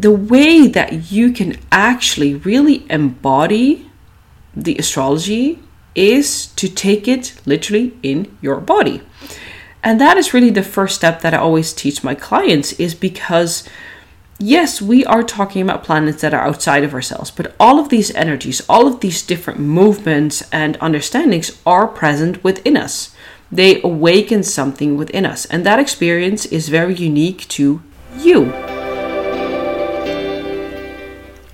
the way that you can actually really embody the astrology is to take it literally in your body. And that is really the first step that I always teach my clients is because yes, we are talking about planets that are outside of ourselves, but all of these energies, all of these different movements and understandings are present within us. They awaken something within us, and that experience is very unique to you.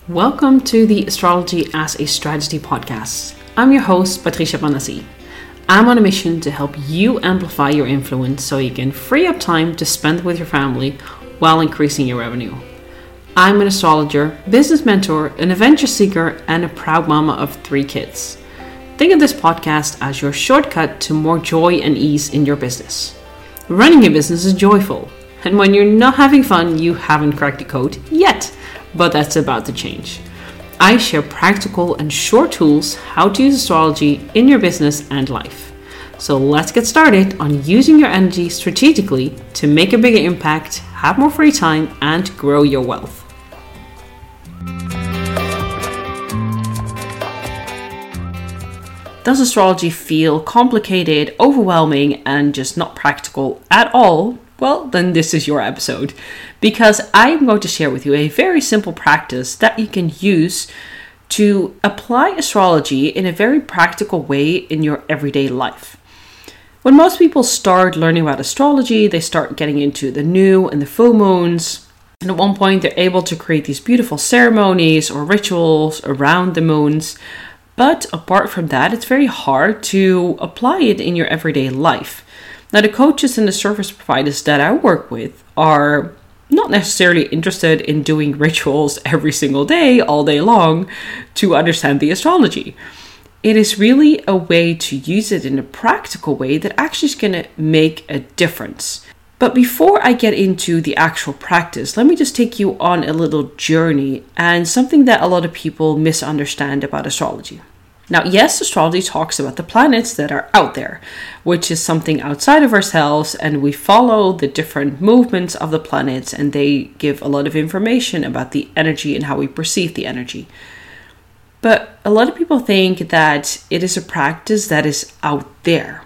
Welcome to the Astrology as a Strategy podcast. I'm your host, Patricia Banassi. I'm on a mission to help you amplify your influence so you can free up time to spend with your family while increasing your revenue. I'm an astrologer, business mentor, an adventure seeker, and a proud mama of three kids. Think of this podcast as your shortcut to more joy and ease in your business. Running a business is joyful, and when you're not having fun, you haven't cracked the code yet but that's about to change. I share practical and short tools how to use astrology in your business and life. So let's get started on using your energy strategically to make a bigger impact, have more free time, and grow your wealth. Does astrology feel complicated, overwhelming, and just not practical at all? Well, then this is your episode because I'm going to share with you a very simple practice that you can use to apply astrology in a very practical way in your everyday life. When most people start learning about astrology, they start getting into the new and the full moons. And at one point, they're able to create these beautiful ceremonies or rituals around the moons. But apart from that, it's very hard to apply it in your everyday life. Now, the coaches and the service providers that I work with are not necessarily interested in doing rituals every single day, all day long, to understand the astrology. It is really a way to use it in a practical way that actually is going to make a difference. But before I get into the actual practice, let me just take you on a little journey and something that a lot of people misunderstand about astrology. Now, yes, astrology talks about the planets that are out there, which is something outside of ourselves, and we follow the different movements of the planets, and they give a lot of information about the energy and how we perceive the energy. But a lot of people think that it is a practice that is out there.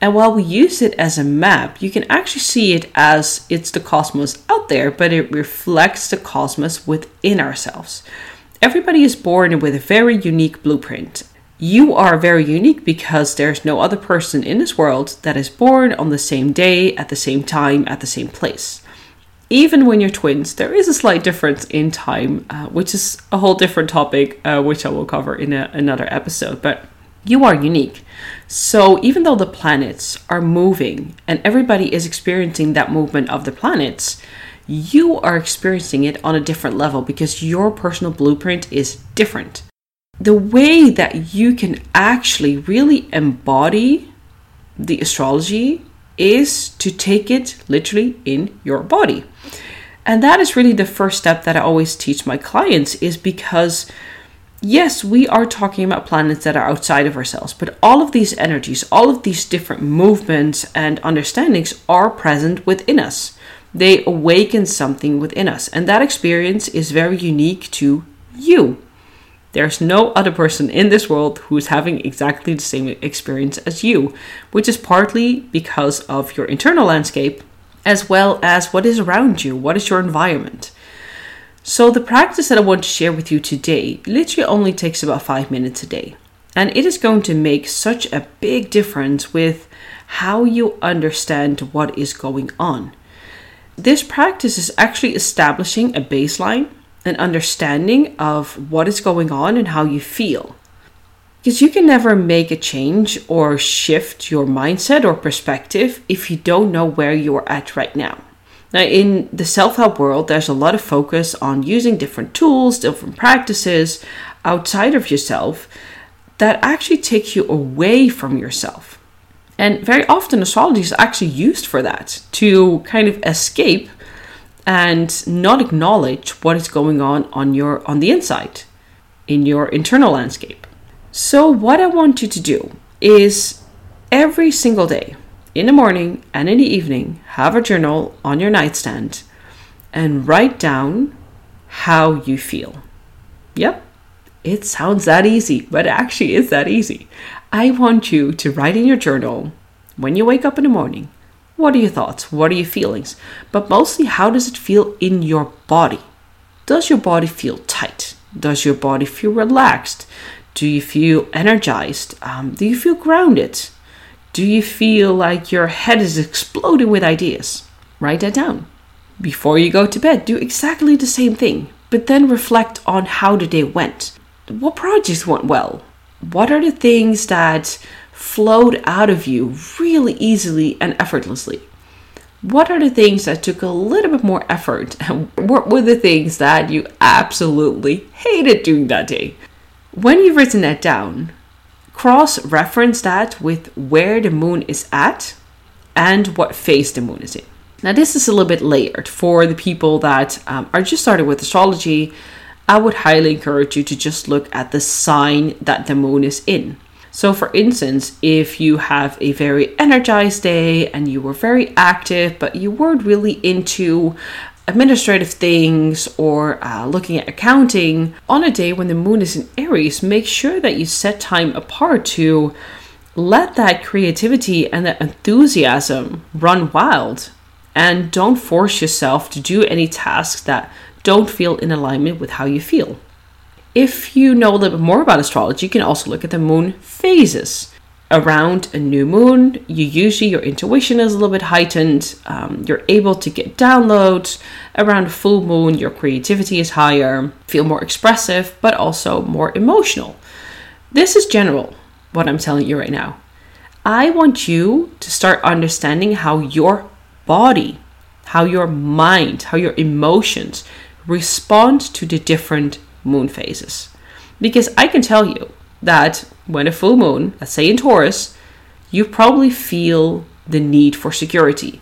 And while we use it as a map, you can actually see it as it's the cosmos out there, but it reflects the cosmos within ourselves. Everybody is born with a very unique blueprint. You are very unique because there's no other person in this world that is born on the same day, at the same time, at the same place. Even when you're twins, there is a slight difference in time, uh, which is a whole different topic, uh, which I will cover in a, another episode. But you are unique. So even though the planets are moving and everybody is experiencing that movement of the planets, you are experiencing it on a different level because your personal blueprint is different. The way that you can actually really embody the astrology is to take it literally in your body. And that is really the first step that I always teach my clients is because yes, we are talking about planets that are outside of ourselves, but all of these energies, all of these different movements and understandings are present within us they awaken something within us. And that experience is very unique to you. There's no other person in this world who's having exactly the same experience as you, which is partly because of your internal landscape as well as what is around you, what is your environment. So, the practice that I want to share with you today literally only takes about five minutes a day. And it is going to make such a big difference with how you understand what is going on. This practice is actually establishing a baseline, an understanding of what is going on and how you feel. Because you can never make a change or shift your mindset or perspective if you don't know where you are at right now. Now, in the self help world, there's a lot of focus on using different tools, different practices outside of yourself that actually take you away from yourself. And very often, astrology is actually used for that to kind of escape and not acknowledge what is going on on your on the inside in your internal landscape. So what I want you to do is every single day in the morning and in the evening have a journal on your nightstand and write down how you feel. Yep, it sounds that easy, but actually, it's that easy. I want you to write in your journal when you wake up in the morning what are your thoughts? What are your feelings? But mostly, how does it feel in your body? Does your body feel tight? Does your body feel relaxed? Do you feel energized? Um, do you feel grounded? Do you feel like your head is exploding with ideas? Write that down. Before you go to bed, do exactly the same thing, but then reflect on how the day went. What projects went well? What are the things that flowed out of you really easily and effortlessly? What are the things that took a little bit more effort? And what were the things that you absolutely hated doing that day? When you've written that down, cross reference that with where the moon is at and what phase the moon is in. Now, this is a little bit layered for the people that um, are just started with astrology. I would highly encourage you to just look at the sign that the moon is in. So, for instance, if you have a very energized day and you were very active, but you weren't really into administrative things or uh, looking at accounting on a day when the moon is in Aries, make sure that you set time apart to let that creativity and that enthusiasm run wild. And don't force yourself to do any tasks that don't feel in alignment with how you feel. If you know a little bit more about astrology, you can also look at the moon phases. Around a new moon, you usually your intuition is a little bit heightened. Um, you're able to get downloads. Around a full moon, your creativity is higher, feel more expressive, but also more emotional. This is general, what I'm telling you right now. I want you to start understanding how your body, how your mind, how your emotions respond to the different moon phases. Because I can tell you that when a full moon, let's say in Taurus, you probably feel the need for security.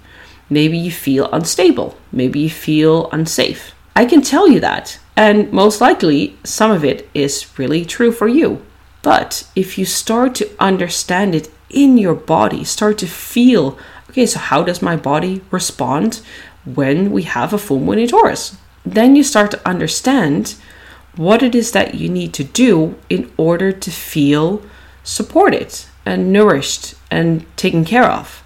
Maybe you feel unstable. Maybe you feel unsafe. I can tell you that. And most likely, some of it is really true for you. But if you start to understand it in your body, start to feel, okay, so how does my body respond when we have a full moon in Taurus? Then you start to understand what it is that you need to do in order to feel supported and nourished and taken care of.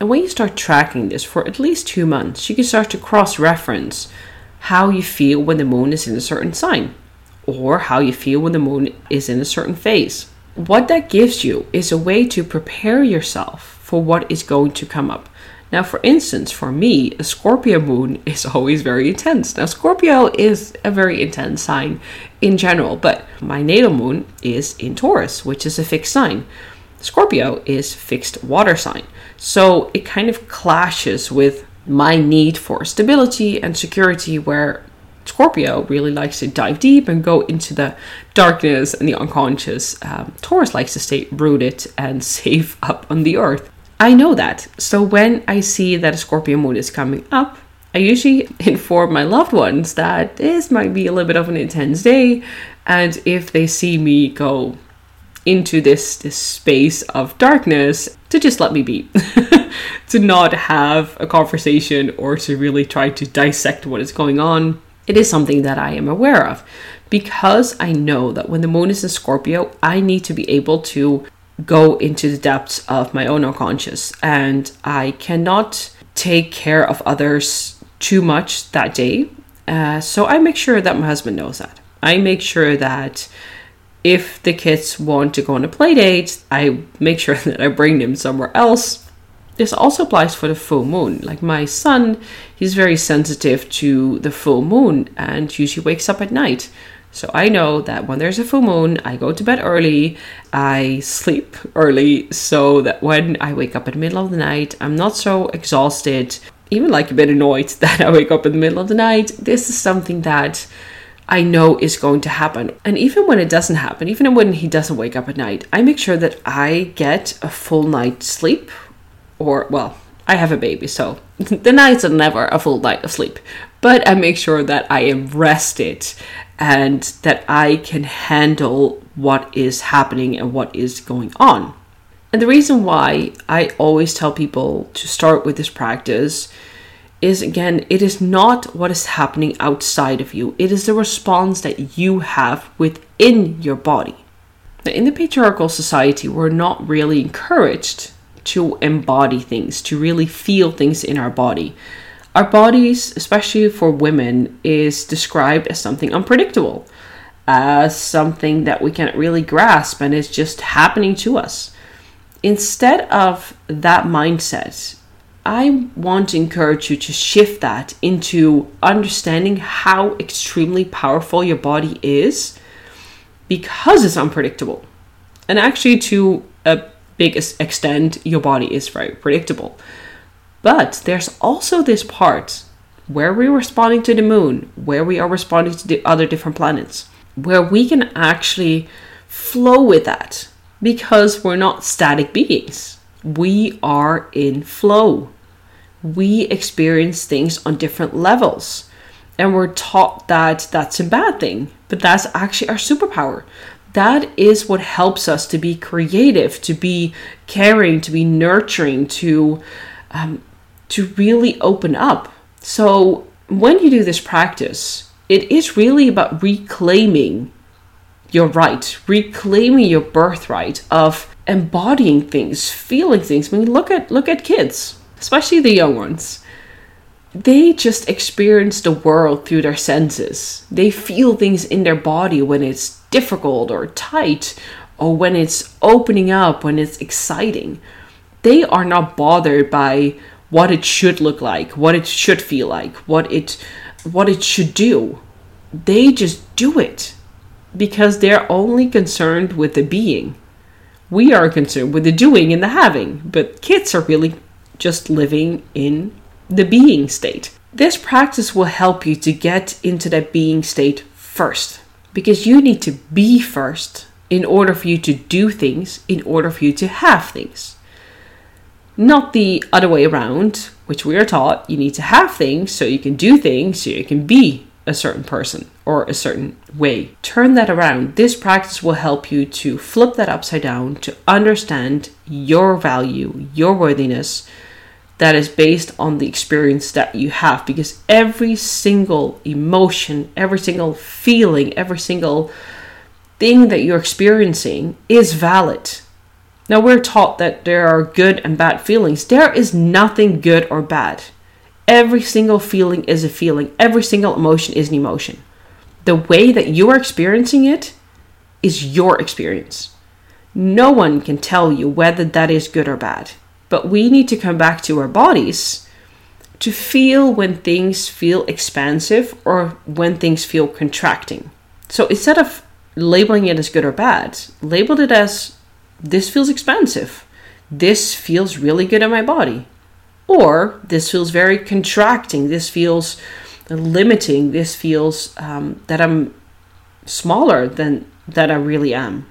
And when you start tracking this for at least two months, you can start to cross reference how you feel when the moon is in a certain sign or how you feel when the moon is in a certain phase. What that gives you is a way to prepare yourself for what is going to come up. Now, for instance, for me, a Scorpio moon is always very intense. Now, Scorpio is a very intense sign in general, but my natal moon is in Taurus, which is a fixed sign. Scorpio is fixed water sign. So it kind of clashes with my need for stability and security, where Scorpio really likes to dive deep and go into the darkness and the unconscious. Um, Taurus likes to stay rooted and safe up on the earth. I know that. So when I see that a Scorpio moon is coming up, I usually inform my loved ones that this might be a little bit of an intense day. And if they see me go into this, this space of darkness, to just let me be. to not have a conversation or to really try to dissect what is going on. It is something that I am aware of because I know that when the moon is in Scorpio, I need to be able to go into the depths of my own unconscious and I cannot take care of others too much that day. Uh, so I make sure that my husband knows that. I make sure that if the kids want to go on a play date, I make sure that I bring them somewhere else. This also applies for the full moon. Like my son, he's very sensitive to the full moon and usually wakes up at night. So I know that when there's a full moon, I go to bed early, I sleep early, so that when I wake up in the middle of the night, I'm not so exhausted, even like a bit annoyed that I wake up in the middle of the night. This is something that I know is going to happen. And even when it doesn't happen, even when he doesn't wake up at night, I make sure that I get a full night's sleep. Or, well, I have a baby, so the nights are never a full night of sleep. But I make sure that I am rested and that I can handle what is happening and what is going on. And the reason why I always tell people to start with this practice is again, it is not what is happening outside of you, it is the response that you have within your body. Now, in the patriarchal society, we're not really encouraged to embody things, to really feel things in our body. Our bodies, especially for women, is described as something unpredictable, as something that we can't really grasp and is just happening to us. Instead of that mindset, I want to encourage you to shift that into understanding how extremely powerful your body is because it's unpredictable. And actually, to a big extent, your body is very predictable. But there's also this part where we're responding to the moon, where we are responding to the other different planets, where we can actually flow with that because we're not static beings. We are in flow. We experience things on different levels. And we're taught that that's a bad thing, but that's actually our superpower. That is what helps us to be creative, to be caring, to be nurturing, to um, to really open up. So when you do this practice, it is really about reclaiming your right, reclaiming your birthright of embodying things, feeling things. I mean, look at look at kids, especially the young ones. They just experience the world through their senses. They feel things in their body when it's difficult or tight, or when it's opening up, when it's exciting. They are not bothered by what it should look like, what it should feel like, what it what it should do. They just do it because they're only concerned with the being. We are concerned with the doing and the having, but kids are really just living in the being state. This practice will help you to get into that being state first because you need to be first in order for you to do things, in order for you to have things. Not the other way around, which we are taught you need to have things so you can do things, so you can be a certain person or a certain way. Turn that around. This practice will help you to flip that upside down to understand your value, your worthiness that is based on the experience that you have because every single emotion, every single feeling, every single thing that you're experiencing is valid. Now, we're taught that there are good and bad feelings. There is nothing good or bad. Every single feeling is a feeling, every single emotion is an emotion. The way that you are experiencing it is your experience. No one can tell you whether that is good or bad. But we need to come back to our bodies to feel when things feel expansive or when things feel contracting. So instead of labeling it as good or bad, label it as this feels expansive. This feels really good in my body. Or this feels very contracting. This feels limiting. This feels um, that I'm smaller than that I really am.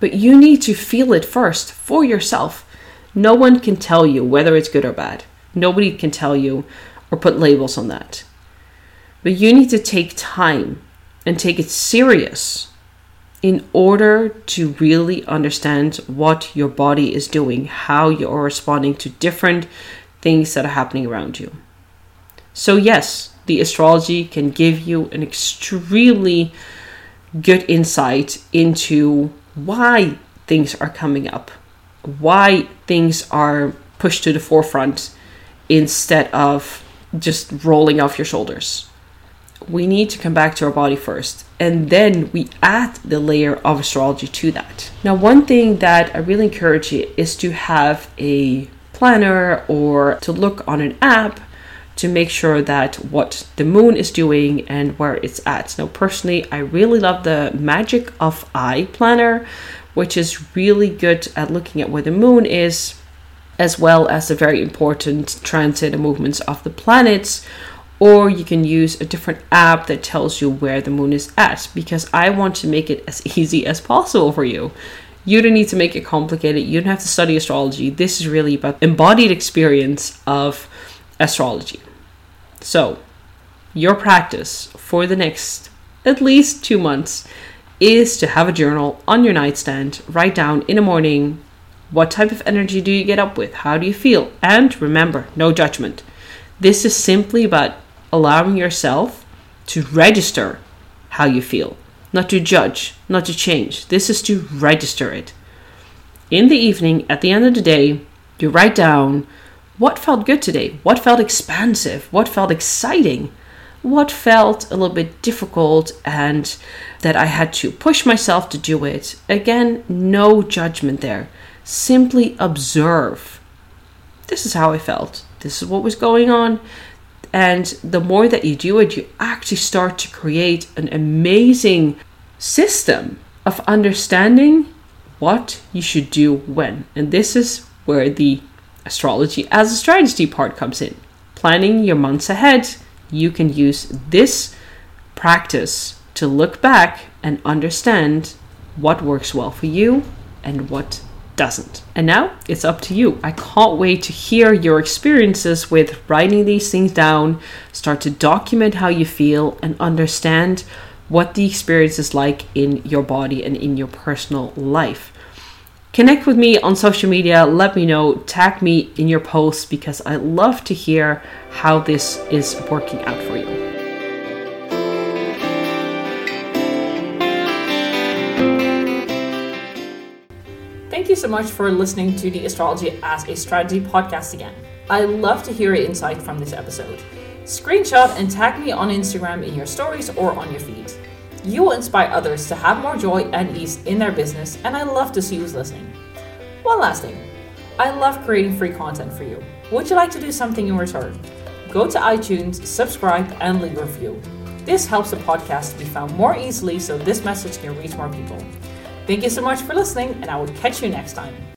But you need to feel it first for yourself. No one can tell you whether it's good or bad. Nobody can tell you or put labels on that. But you need to take time and take it serious in order to really understand what your body is doing, how you are responding to different things that are happening around you. So, yes, the astrology can give you an extremely good insight into why things are coming up, why things are pushed to the forefront instead of just rolling off your shoulders we need to come back to our body first and then we add the layer of astrology to that. Now, one thing that I really encourage you is to have a planner or to look on an app to make sure that what the moon is doing and where it's at. Now, personally, I really love the Magic of I planner, which is really good at looking at where the moon is, as well as the very important transit and movements of the planets or you can use a different app that tells you where the moon is at because I want to make it as easy as possible for you. You don't need to make it complicated. You don't have to study astrology. This is really about embodied experience of astrology. So, your practice for the next at least 2 months is to have a journal on your nightstand, write down in the morning What type of energy do you get up with? How do you feel? And remember, no judgment. This is simply about allowing yourself to register how you feel, not to judge, not to change. This is to register it. In the evening, at the end of the day, you write down what felt good today, what felt expansive, what felt exciting, what felt a little bit difficult, and that I had to push myself to do it. Again, no judgment there. Simply observe. This is how I felt. This is what was going on. And the more that you do it, you actually start to create an amazing system of understanding what you should do when. And this is where the astrology as a strategy part comes in. Planning your months ahead, you can use this practice to look back and understand what works well for you and what doesn't. And now it's up to you. I can't wait to hear your experiences with writing these things down, start to document how you feel, and understand what the experience is like in your body and in your personal life. Connect with me on social media, let me know, tag me in your posts because I love to hear how this is working out for you. You so much for listening to the Astrology as a Strategy podcast again. I love to hear your insight from this episode. Screenshot and tag me on Instagram in your stories or on your feed. You will inspire others to have more joy and ease in their business, and I love to see who's listening. One last thing I love creating free content for you. Would you like to do something in return? Go to iTunes, subscribe, and leave a review. This helps the podcast to be found more easily so this message can reach more people. Thank you so much for listening, and I will catch you next time.